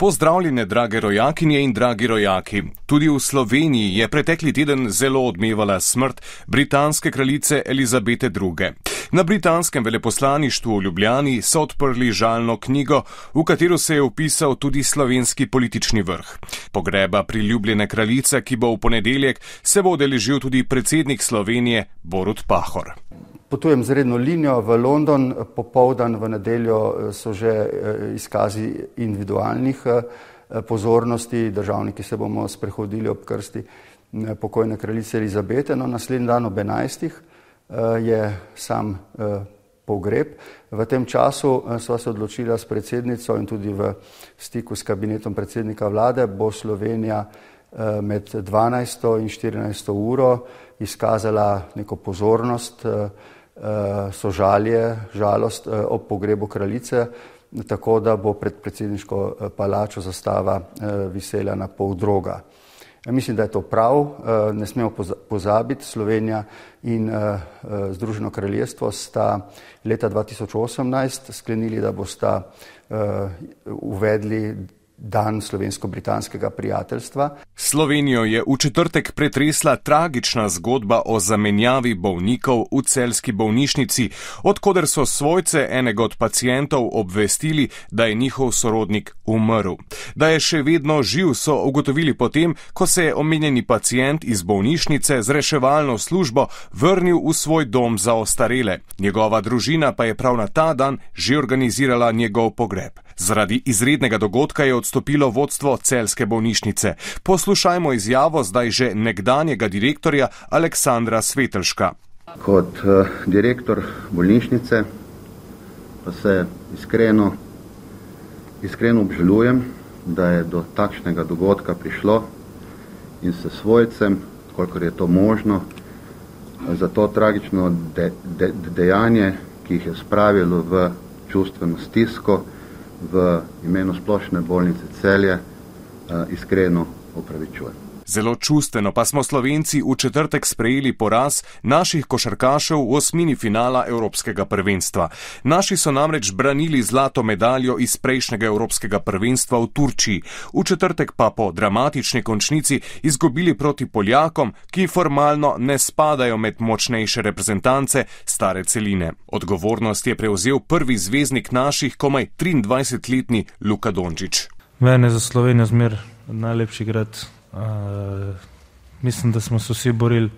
Pozdravljene, drage rojakinje in dragi rojaki. Tudi v Sloveniji je pretekli teden zelo odmevala smrt britanske kraljice Elizabete II. Na britanskem veleposlaništvu v Ljubljani so odprli žalno knjigo, v katero se je upisal tudi slovenski politični vrh. Pogreba priljubljene kraljice, ki bo v ponedeljek, se bo odeležil tudi predsednik Slovenije Borut Pahor. Potujem z redno linijo v London, popovdan v nedeljo so že eh, izkazi individualnih eh, pozornosti, državniki se bomo sprehodili ob krsti eh, pokojne kraljice Elizabete, no naslednji dan ob 11. je sam pogreb. V tem času sva se odločila s predsednico in tudi v stiku s kabinetom predsednika vlade bo Slovenija med 12. in 14. uro izkazala neko pozornost Eh, sožalje, žalost eh, ob pogrebu kraljice, tako da bo pred predsedniško eh, palačo zastava visela na pol droga. Mislim, da je to prav, ne smemo pozabiti, Slovenija in Združeno kraljestvo sta leta 2018 sklenili, da bosta uvedli dan slovensko-britanskega prijateljstva. Slovenijo je v četrtek pretresla tragična zgodba o zamenjavi bolnikov v celski bolnišnici, odkuder so svojce enega od pacijentov obvestili, da je njihov sorodnik umrl. Da je še vedno živ, so ugotovili potem, ko se je omenjeni pacijent iz bolnišnice z reševalno službo vrnil v svoj dom za ostarele. Njegova družina pa je prav na ta dan že organizirala njegov pogreb. Zaradi izrednega dogodka je odstopilo vodstvo celske bolnišnice. Poslušajmo izjavo zdaj že nekdanjega direktorja Aleksandra Svetelška. Kot uh, direktor bolnišnice pa se iskreno, iskreno obžalujem, da je do takšnega dogodka prišlo in se svojcem, kolikor je to možno, za to tragično de, de, dejanje, ki jih je spravilo v čustveno stisko, v imenu splošne bolnice celje eh, iskreno opravičujem. Zelo čustveno pa smo Slovenci v četrtek sprejeli poraz naših košarkašev v osmini finala Evropskega prvenstva. Naši so namreč branili zlato medaljo iz prejšnjega Evropskega prvenstva v Turčiji, v četrtek pa po dramatični končnici izgubili proti Poljakom, ki formalno ne spadajo med močnejše reprezentance stare celine. Odgovornost je prevzel prvi zvezdnik naših komaj 23-letni Luka Dončić. Mene za Slovenijo zmer najlepši grad Uh, mislim, da smo se vsi borili,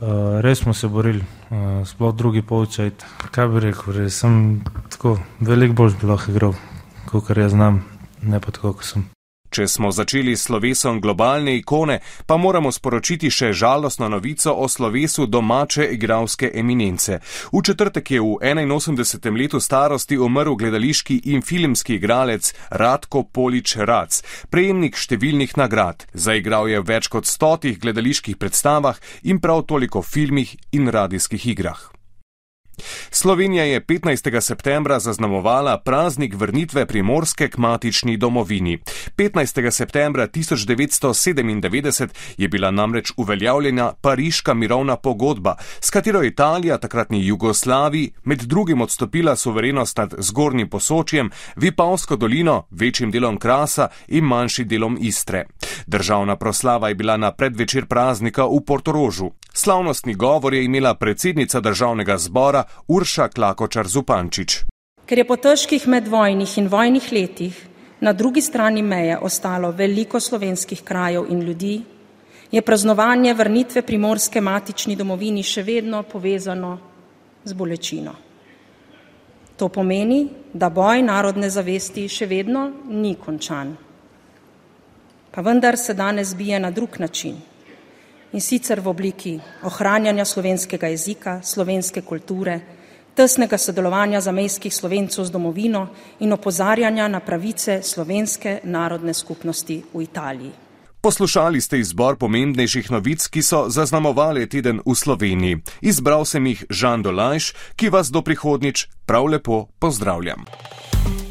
uh, res smo se borili, uh, sploh drugi polčaj. Kaj bi rekel, res sem tako veliko bolj bi lahko igral, kot jaz znam, ne pa tako, kot sem. Če smo začeli s slovesom globalne ikone, pa moramo sporočiti še žalostno novico o slovesu domače igralske eminence. V četrtek je v 81. letu starosti umrl gledališki in filmski igralec Radko Polič Rac, prejemnik številnih nagrad. Zaigral je več kot stotih gledaliških predstavah in prav toliko filmih in radijskih igrah. Slovenija je 15. septembra zaznamovala praznik vrnitve primorske k matični domovini. 15. septembra 1997 je bila namreč uveljavljena Pariška mirovna pogodba, s katero je Italija takratni Jugoslaviji med drugim odstopila suverenost nad zgornjim posočjem, Vipavsko dolino, večjim delom Krasa in manjšim delom Istre. Državna proslava je bila na predvečer praznika v Portorožu. Slavnostni govor je imela predsednica državnega zbora Urša Klakočar Zupančič. Ker je po težkih medvojnih in vojnih letih na drugi strani meje ostalo veliko slovenskih krajev in ljudi, je praznovanje vrnitve primorske matični domovini še vedno povezano z bolečino. To pomeni, da boj narodne zavesti še vedno ni končan. Pa vendar se danes bije na drug način in sicer v obliki ohranjanja slovenskega jezika, slovenske kulture, tesnega sodelovanja zamejskih slovencov z domovino in opozarjanja na pravice slovenske narodne skupnosti v Italiji. Poslušali ste izbor pomembnejših novic, ki so zaznamovali teden v Sloveniji. Izbral sem jih Žan Dolajš, ki vas do prihodnič prav lepo pozdravljam.